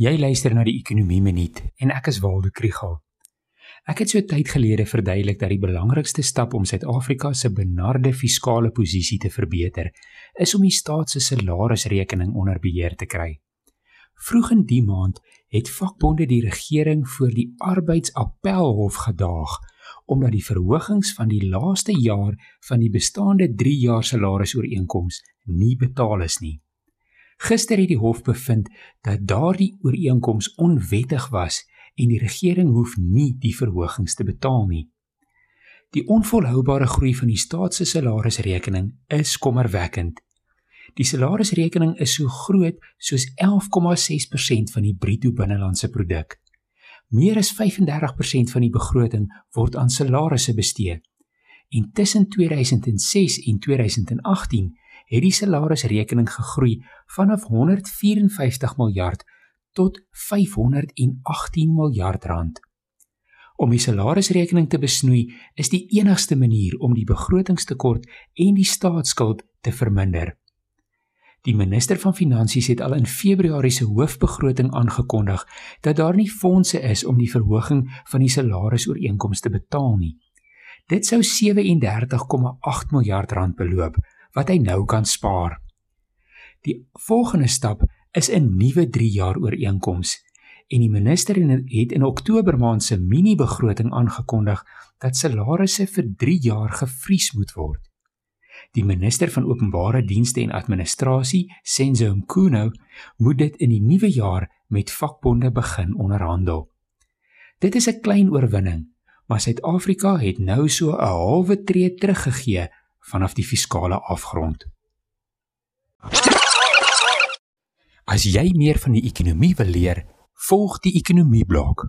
Jy luister na die Ekonomie Minuut en ek is Waldo Krügel. Ek het so tyd gelede verduidelik dat die belangrikste stap om Suid-Afrika se benarde fiskale posisie te verbeter, is om die staat se salarisrekening onder beheer te kry. Vroeg in die maand het vakbonde die regering voor die Arbeidsappelhof gedaag omdat die verhogings van die laaste jaar van die bestaande 3 jaar salarisooreenkoms nie betaal is nie. Gister het die hof bevind dat daardie ooreenkoms onwettig was en die regering hoef nie die verhogings te betaal nie. Die onvolhoubare groei van die staat se salarisrekening is kommerwekkend. Die salarisrekening is so groot soos 11,6% van die bruto binnelandse produk. Meer as 35% van die begroting word aan salarisse bestee. En tussen 2006 en 2018 het die salarisrekening gegroei vanaf 154 miljard tot 518 miljard rand. Om die salarisrekening te besnoei is die enigste manier om die begrotingstekort en die staatsskuld te verminder. Die minister van Finansies het al in Februarie se hoofbegroting aangekondig dat daar nie fondse is om die verhoging van die salarisooreenkomste te betaal nie. Dit sou 37,8 miljard rand beloop wat hy nou kan spaar. Die volgende stap is 'n nuwe 3 jaar ooreenkoms en die minister het in Oktober maand se mini-begroting aangekondig dat salarisse vir 3 jaar gevries moet word. Die minister van Openbare Dienste en Administrasie, Senzo Mkhunu, moet dit in die nuwe jaar met vakbonde begin onderhandel. Dit is 'n klein oorwinning, maar Suid-Afrika het nou so 'n halwe tree teruggegee vanaf die fiskale afgrond. As jy meer van die ekonomie wil leer, volg die ekonomie blok.